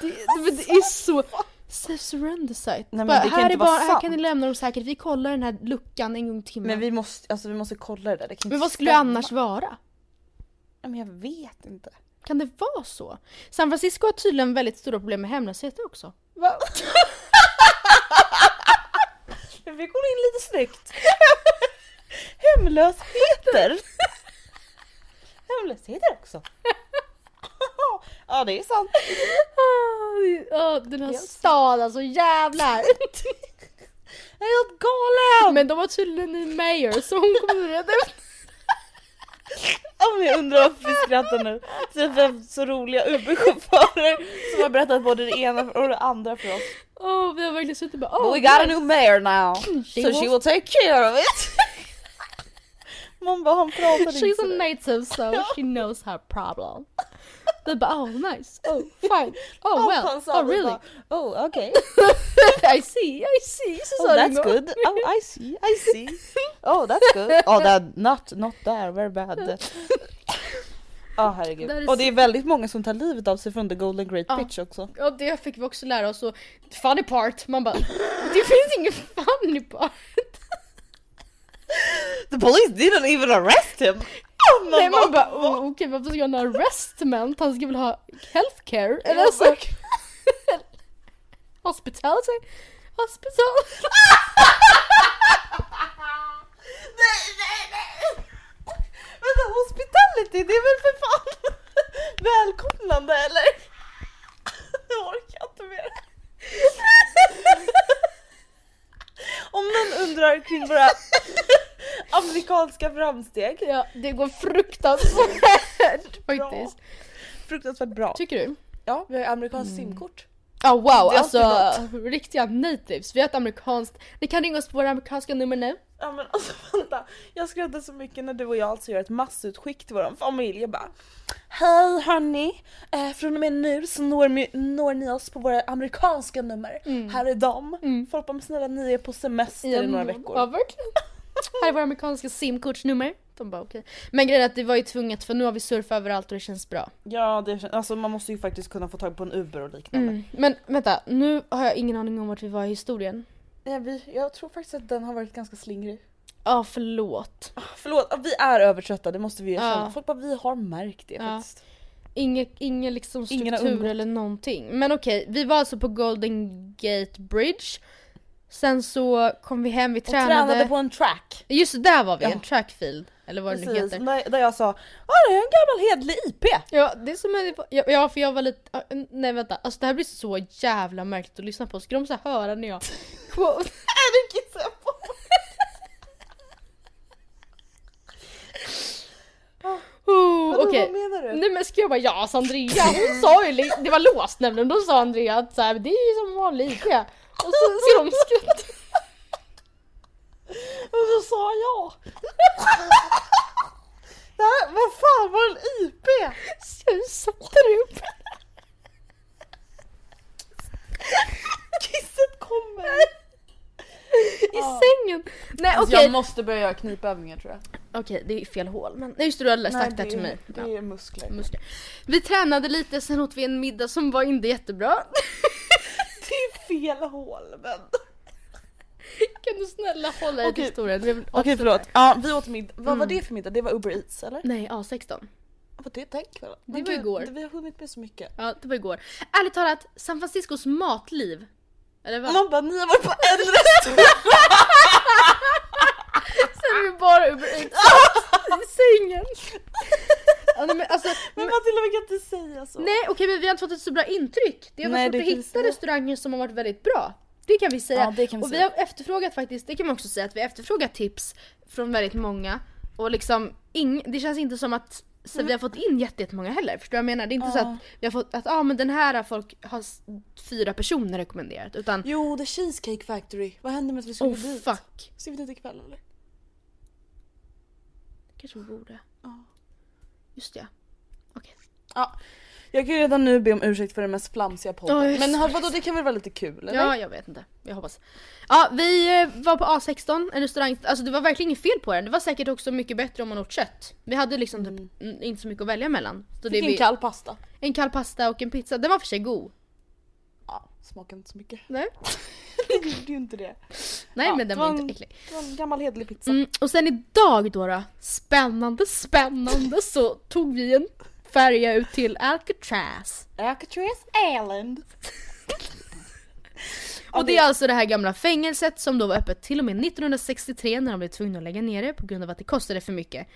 Det, det, det är så... Safe surrender site. men Bara, det kan här, inte är vara barn, här kan ni lämna dem säkert, vi kollar den här luckan en gång i timmen. Men Men, vi måste, alltså vi måste kolla det där. Det kan inte vad skulle det annars vara? Ja, Men jag vet inte. Kan det vara så? San Francisco har tydligen väldigt stora problem med hemlöshet också. Va? (laughs) Men vi går in lite snyggt. (laughs) Hemlösheter. Hemlösheter också. Ja det är sant. Ja, den här staden, alltså jävlar! Jag är helt galen! Men de har tydligen en mayor så hon kommer reda ut. Men jag undrar varför vi skrattar nu. Så vi har så roliga Uber-chaufförer som har berättat både det ena och det andra för oss. Åh, vi har verkligen suttit och bara But oh, we got a new mayor now. She so will- she will take care of it. (laughs) Man bara, han pratar inte She's a native so she knows her problem. Vi bara oh nice, oh fine, oh Och well, oh really? Oh okay. (laughs) I see, I see. Så Oh that's good. Oh I see, I see. Oh that's good. (laughs) Oh that, not, not there, very bad. Ja herregud. Här är Och det är väldigt många som tar livet av sig från the golden great Ja. pitch också. Och det fick vi också lära oss och funny part, man bara det finns ingen funny part. The police didn't even arrest him! Man Nej man bara oh, okej varför ska han ha arrestment? Han ska väl ha healthcare? Eller Ja, alltså hospitality? Hospital? Nej, nej, nej! Vänta, hospitality, det är väl för fan (laughs) välkomnande eller? Jag orkar inte mer. (laughs) Om någon undrar kring våra amerikanska framsteg, Ja det går fruktansvärt (laughs) faktiskt. fruktansvärt bra. Tycker du? Ja, vi har amerikanskt simkort. Ja wow, Det är alltså riktiga natives. Vi har ett amerikanskt, ni kan ringa oss på våra amerikanska nummer nu. Ja men alltså vänta, jag skrattade så mycket när du och jag alltså gör ett massutskick till vår familj. Jag bara Hej hörni! Eh, från och med nu så når, mi- når ni oss på våra amerikanska nummer. Här är de. Folk bara "Men snälla ni är på semester i några veckor. Ja verkligen. Här är våra amerikanska simkortsnummer. De bara okej. Men grejen är att det var ju tvunget för nu har vi surfat överallt och det känns bra. Ja, det, alltså man måste ju faktiskt kunna få tag på en Uber och liknande. Mm. Men vänta, nu har jag ingen aning om vart vi var i historien. Ja, vi, jag tror faktiskt att den har varit ganska slingrig. Ja förlåt. Förlåt, vi är övertrötta, det måste vi erkänna. Ja. Folk bara, vi har märkt det faktiskt. Ingen, ingen liksom Ingen struktur undgått. eller någonting. Men okej, vi var alltså på Golden Gate Bridge. Sen så kom vi hem, vi Och tränade. tränade på en track. Just där var vi, Ja. en trackfield. Eller vad det nu Precis, heter. där, där jag sa ja det är en gammal hedlig IP. Ja, det är som en, ja, för jag var lite, nej vänta, alltså det här blir så jävla märkligt att lyssna på. Ska de så här höra när jag (laughs) det kissar jag på. Oh, Vadå, Okej. Vad menar du? Nej men ska jag bara ja alltså Andrea hon (laughs) sa ju, det var låst nämligen, då sa Andrea att så här, det är ju som vanlig IP. Och så ska de skratta. (laughs) Och så sa jag. (laughs) det här, vad fan var en IP? Så jag satte upp. Kisset kommer. I sängen. Nej Alltså okej. jag måste börja göra knipövningar tror jag. Okej det är fel hål men just det du hade sagt det till mig. det Ja. är muskler. muskler. Vi tränade lite, sen åt vi en middag som var inte jättebra. (laughs) Det är fel hål men. Kan du snälla hålla i historien? Okej förlåt. Ja vi åt middag. Vad var Mm. det för middag? Det var Uber Eats eller? Nej, A16. Vad var det den kvällen? Det var gud, igår. Vi har hunnit med så mycket. Ja, det var igår. Ärligt talat, San Franciscos matliv. Eller vad? Man bara ni har varit på en restaurang. (laughs) Är det bara Uber Eats (laughs) i sängen. Ja, nej, men alltså, Men Matilda vi kan inte säga så. nej okej men vi har inte fått ett så bra intryck. Det har varit svårt att vi hitta säga. restauranger som har varit väldigt bra. Det kan vi säga. Ja, det kan vi och vi säga. har efterfrågat faktiskt, det kan man också säga att vi har efterfrågat tips från väldigt många. Och liksom, ing, det känns inte som att så vi har fått in jätte- jättemånga heller. Förstår du vad jag menar? Det är inte så Ja. att vi har fått att ah, men den här har folk har fyra personer rekommenderat. Utan Jo, The Cheesecake Factory. Vad hände med att vi skulle oh dit? fuck. Ska vi dit ikväll eller? Kanske vi borde. Ja. Just det. Okej. Ja. Jag kan ju redan nu be om ursäkt för den mest flamsiga podden. Just Men det. vadå det kan väl vara lite kul eller? Ja, jag vet inte. Jag hoppas. Ja, vi eh, var på A16, en restaurang. Alltså det var verkligen inget fel på den. Det var säkert också mycket bättre om man åt kött. Vi hade liksom typ mm, inte så mycket att välja mellan. Så det Fick vi, en kall pasta. en kall pasta och en pizza. Den var för sig god. Ja, smakade inte så mycket. Nej, (laughs) Det gjorde ju inte det. Nej Ja, men den det var var inte äcklig. Det var en gammal hedlig pizza. Mm, och sen idag då, då, spännande, spännande, så tog vi en färja ut till Alcatraz. Alcatraz Island. (laughs) Och det är alltså det här gamla fängelset som då var öppet till och med 1963 när de blev tvungna att lägga ner det på grund av att det kostade för mycket.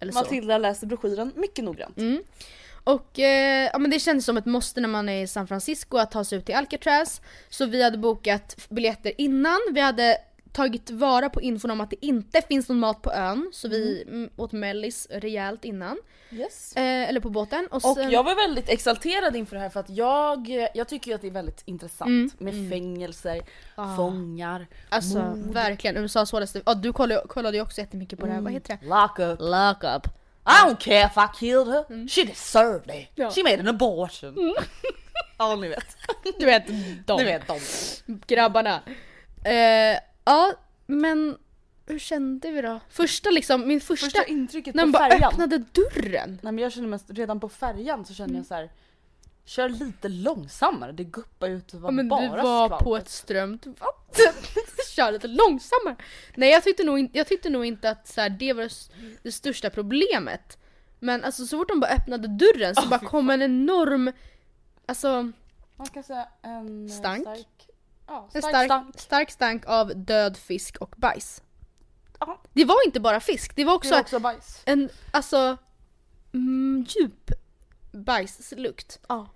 Eller så. Matilda läste broschyren mycket noggrant. Mm. Och eh, ja, men det kändes som ett måste när man är i San Francisco att ta sig ut till Alcatraz. Så vi hade bokat biljetter innan, vi hade tagit vara på infon om att det inte finns någon mat på ön. Så vi mm. åt mellis rejält innan. Yes. Eh, eller på båten. Och, Och sen, jag var väldigt exalterad inför det här för att jag, jag tycker att det är väldigt intressant Mm, med fängelser, Ah. fångar, Alltså mord. verkligen, USAs hårdaste... Ja du kollade, kollade ju också jättemycket på det här, vad heter det? Lock up. Lock up. I don't care if I killed her, she deserved it. Ja. She made an abortion. (laughs) ja ni vet. Du vet, (laughs) de Ni vet dem. grabbarna. Eh, ja, men hur kände vi då? Första liksom, min första... Första intrycket när man på bara färjan. öppnade dörren. Nej men jag känner mest, redan på färjan så kände Mm. jag så här. Kör lite långsammare, det guppar ut och var Ja, men bara vi var skvalp. på ett strömt vatten. (laughs) Kör lite långsammare. Nej jag tyckte nog, in, jag tyckte nog inte att så här, det var det det största problemet. Men alltså så fort de bara öppnade dörren så Ah, bara kom en enorm, alltså Man kan säga en Stank. stark, ja, en stark, stark, stank. stark stank av död fisk och bajs. Ja, Det var inte bara fisk, det var det också var också bajs. en, alltså mm, djup bajslukt. Ja.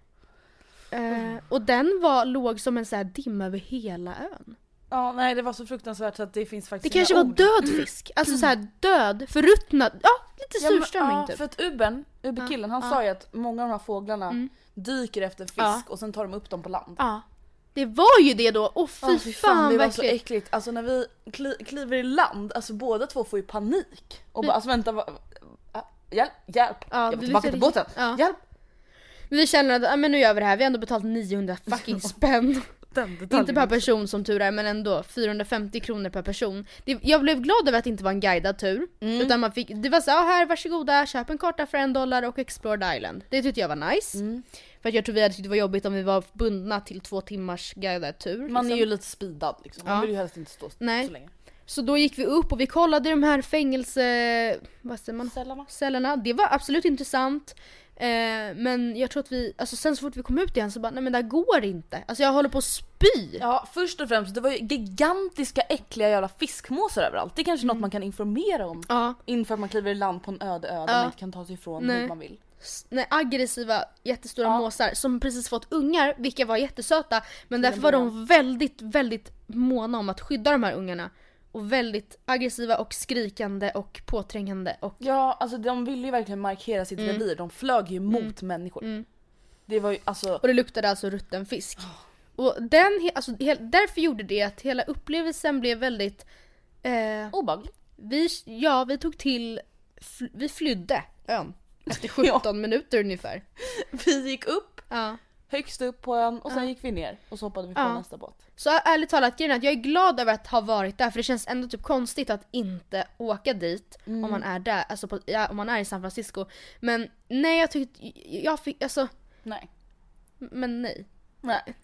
Eh, och den var, låg som en så här dimma över hela ön. Ja nej det var så fruktansvärt så att det finns Det faktiskt kanske inga var ord. död fisk, alltså så här (clears throat) död, förruttnad, ja lite surströmming ja, typ. för att Ubern, Uberkillen han Ja, sa ju att många av de här fåglarna Mm. dyker efter fisk Ja. och sen tar de upp dem på land. Ja. Det var ju det då, åh fy, Åh, fan, det var vad så äckligt. Alltså när vi kli, kliver i land, alltså båda två får ju panik. Och bara alltså vänta, va, va, hjälp, hjälp, Ja, jag vi vill tillbaka till båten, hjälp. Vi känner att men nu gör vi det här, vi har ändå betalat 900 fucking spänn. (laughs) Inte per person som tur är men ändå 450 kronor per person. Det, jag blev glad över att det inte var en guidad tur. Mm. Utan man fick, det var så här, här varsågoda, köp en karta för en dollar och explore the island. Det tyckte jag var nice. Mm. För att jag tror vi hade tyckt det var jobbigt om vi var bundna till två timmars guidad tur. Man är liksom. ju lite speedad liksom. Man Ja. vill ju helst inte stå Nej. så länge. Så då gick vi upp och vi kollade de här fängelse... Vad säger man? Cellerna. Cellerna. Det var absolut intressant. Eh, men jag tror att vi, alltså sen så fort vi kom ut igen så bara nej men det här går inte. Alltså jag håller på att spy. Ja först och främst, det var ju gigantiska äckliga jävla fiskmåsar överallt. Det är kanske något man kan informera om. Ja. Inför att man kliver i land på en öde ö där Ja. man inte kan ta sig ifrån Nej. hur man vill. nej, aggressiva jättestora Ja. måsar som precis fått ungar, vilka var jättesöta. Men därför var de väldigt, väldigt måna om att skydda de här ungarna. Och väldigt aggressiva och skrikande och påträngande och Ja alltså de ville ju verkligen markera sitt Mm. revir. De flög ju mot människor. Det var ju alltså... Och det luktade alltså rutten fisk. Och den, alltså, därför gjorde det att hela upplevelsen blev väldigt... Eh, Obehagligt. vi, ja, vi tog till... Fl- vi flydde ön. Efter (laughs) 17 minuter ungefär. Vi gick upp Ja. Högst upp på ön och sen gick vi ner och så hoppade vi på Ja. nästa båt. Så ärligt talat, grejen är att jag är glad över att ha varit där för det känns ändå typ konstigt att inte åka dit om man är där, alltså på, ja, om man är i San Francisco. Men nej jag tyckte, jag fick, alltså, Nej. men nej. Nej.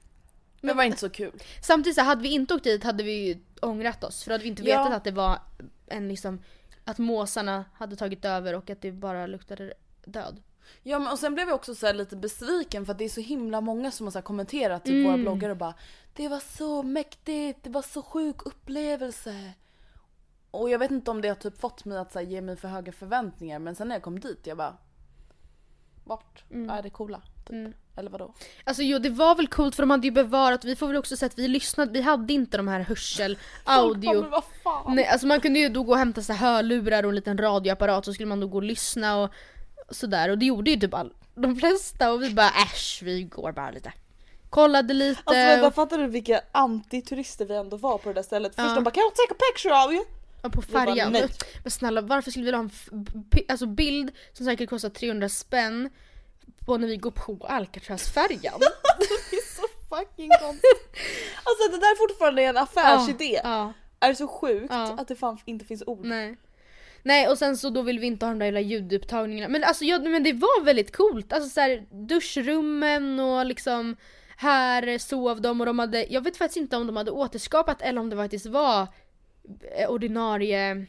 Det var inte så kul. Samtidigt så hade vi inte åkt dit hade vi ju ångrat oss för då hade vi inte Ja. vetat att det var en liksom, att måsarna hade tagit över och att det bara luktade död. Ja men och sen blev jag också så här lite besviken för att det är så himla många som har så kommenterat typ Mm. våra bloggar och bara Det var så mäktigt, det var så sjuk upplevelse. Och jag vet inte om det har typ fått mig att så här, ge mig för höga förväntningar men sen när jag kom dit jag bara Vart Mm. är det coola? Typ. Eller vadå? Alltså jo det var väl coolt för de hade ju bevarat, vi får väl också säga att vi lyssnade, vi hade inte de här hörsel, (laughs) audio. Fan? Nej, alltså man kunde ju då gå och hämta så hörlurar och en liten radioapparat så skulle man då gå och lyssna och sådär och det gjorde ju typ all, de flesta och vi bara äsch vi går bara lite. Kollade lite. Alltså vänta, fattar du vilka antiturister vi ändå var på det där stället? Först Ja. de bara kan jag take a picture of you? och på bara, färjan. Men snälla varför skulle vi ha en alltså bild som säkert kostar 300 spänn på när vi går på Alcatraz-färjan? (laughs) Det är så fucking konstigt. Alltså det där fortfarande är en affärsidé. ja, Är så sjukt Ja. att det fan inte finns ord. nej. Nej och sen så då vill vi inte ha de där jävla ljudupptagningarna. Men alltså ja, men det var väldigt coolt. Alltså så här, duschrummen och liksom här sov de och de hade, jag vet faktiskt inte om de hade återskapat eller om det faktiskt var eh, ordinarie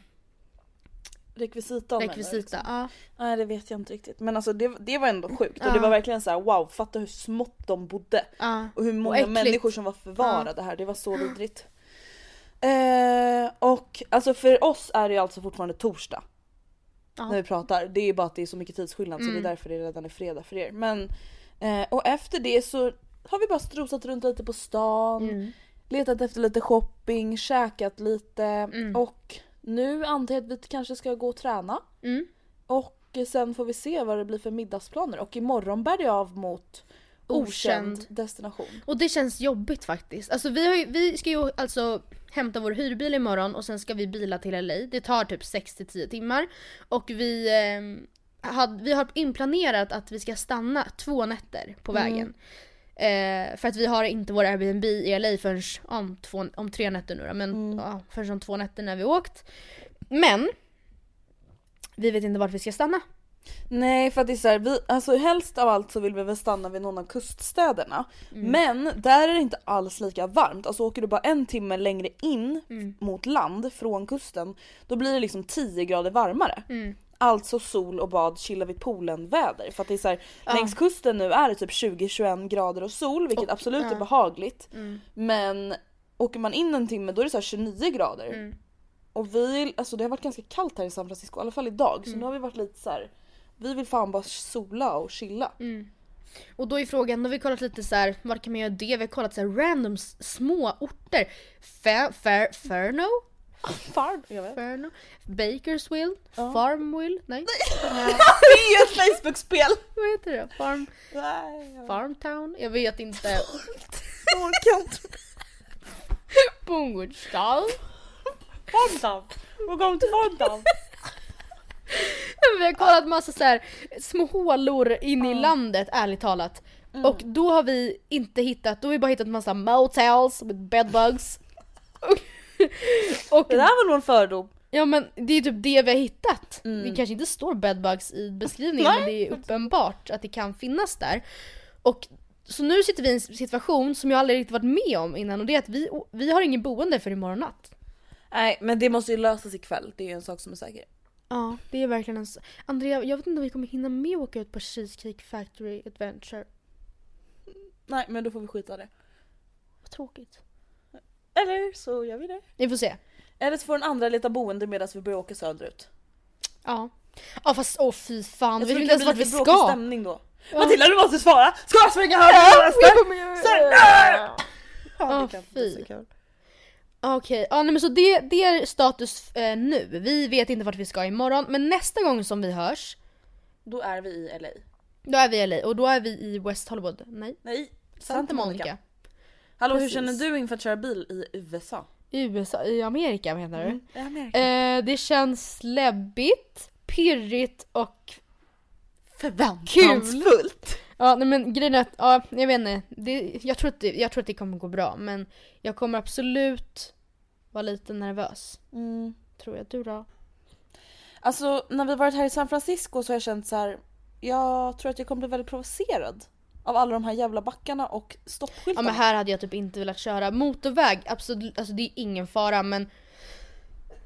du, rekvisita. liksom. Ja. Nej det vet jag inte riktigt. Men alltså det, det var ändå sjukt. Och Ja. det var verkligen så här: wow, fatta hur smått de bodde. Ja. Och hur många äckligt. människor som var förvarade här. Det var så vidrigt. Eh, och alltså för oss är det ju alltså fortfarande torsdag. Ja. När vi pratar. Det är bara att det är så mycket tidsskillnad så det är därför det redan är fredag för er. Men eh, och efter det så har vi bara strosat runt lite på stan. Letat efter lite shopping, käkat lite och nu antar jag att vi kanske ska gå och träna. Mm. Och sen får vi se vad det blir för middagsplaner och imorgon bär det av mot okänd, destination. Och det känns jobbigt faktiskt. Alltså vi, har ju, vi ska ju alltså hämta vår hyrbil imorgon och sen ska vi bila till LA. Det tar typ 6-10 timmar. Och vi, eh, had, vi har inplanerat att vi ska stanna två nätter på vägen. Eh, för att vi har inte vår Airbnb i LA förrän om, två, om tre nätter nu då, men ja, förrän om två nätter när vi åkt. Men vi vet inte vart vi ska stanna. Nej för att det är så här, vi, alltså helst av allt så vill vi väl stanna vid någon av kuststäderna. Men där är det inte alls lika varmt. Alltså åker du bara en timme längre in mot land från kusten då blir det liksom 10 grader varmare. Alltså sol och bad, chilla vid poolen väder. För att det är så här, längs kusten nu är det typ 20-21 grader och sol vilket Och- absolut ja. är behagligt. Men åker man in en timme då är det så här 29 grader. Mm. Och vi, alltså det har varit ganska kallt här i San Francisco, i alla fall idag. Mm. Så nu har vi varit lite så här. Vi vill fan bara sola och chilla. Mm. Och då är frågan, då har vi kollat lite så här, var kan man göra det? Vi har kollat så här random små orter. Fa- Fer- Ferno? Farm, jag vet. Ferno? Bakersville? Farmville? Nej. (laughs) Det är ju ett Facebook-spel! Vad heter det? Farm... Nej, jag Farmtown? Jag vet inte. orkar inte. Bungårdsstad? Farmtown! Welcome to Farmtown! Vi har kollat massa så här små hålor in i landet, ärligt talat. Och då har vi inte hittat, då har vi bara hittat massa motels with bedbugs. och Det där var nog en fördom. Ja men det är typ det vi har hittat. Det kanske inte står bedbugs i beskrivningen men det är uppenbart att det kan finnas där. Och så nu sitter vi i en situation som jag aldrig riktigt varit med om innan och det är att vi, vi har ingen boende för imorgon natt. Nej men det måste ju lösas ikväll, det är ju en sak som är säker. Ja, det är verkligen en... Andrea, jag vet inte om vi kommer hinna med att åka ut på Cheesecake Factory Adventure. Nej men då får vi skita det. Vad tråkigt. Eller så gör vi det. Vi får se. Eller så får den andra leta boende medan vi börjar åka söderut. Ja. Ja fast åh fy fan, Jag vi vet inte ens vart vi ska. stämning då. Matilda du måste svara! Ska jag springa höger eller vänster? Sönder! Ja, fy. Okej, ja nej men så det, det är status eh, nu. Vi vet inte vart vi ska imorgon men nästa gång som vi hörs Då är vi i LA. då är vi i LA och då är vi i West Hollywood. Nej, Nej, Santa Monica. Hallå hur Precis. känner du inför att köra bil i USA? I USA, i Amerika menar du? I Amerika. Eh, det känns läbbigt, pirrigt och Förväntansfullt. Ja nej men grejen är att, ja jag vet inte. Det, jag, tror att det, jag tror att det kommer gå bra men jag kommer absolut vara lite nervös. Mm. Tror jag. Du då? Alltså när vi varit här i San Francisco så har jag känt så här. Jag tror att jag kommer bli väldigt provocerad. Av alla de här jävla backarna och Ja stoppskyltarna. men här hade jag typ inte velat köra motorväg, absolut, alltså det är ingen fara men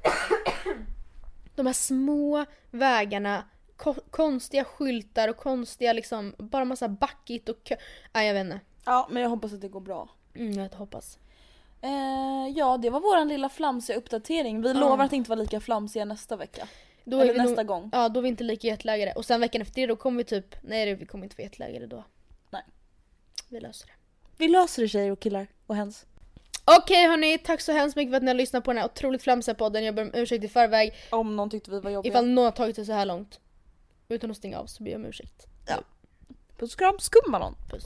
(coughs) De här små vägarna, ko- konstiga skyltar och konstiga liksom, bara massa backigt och kö- Nej jag vet inte. Ja men jag hoppas att det går bra. Mm, jag hoppas. Eh, ja det var våran lilla flamsiga uppdatering. Vi lovar att inte vara lika flamsiga nästa vecka. Då Eller vi nog- nästa gång. Ja då är vi inte lika jetlaggade. Och sen veckan efter det då kommer vi typ, nej vi kommer inte vara jetlaggade då. Nej. Vi löser det. Vi löser det tjejer och killar och hens. Okej hörni, tack så hemskt mycket för att ni har lyssnat på den här otroligt flamsiga podden. Jag ber om ursäkt i förväg. Om någon tyckte vi var jobbiga. Ifall någon har tagit det så här långt. Utan att stänga av så ber jag om ursäkt. Ja. Puss och kram, skumma någon. Puss.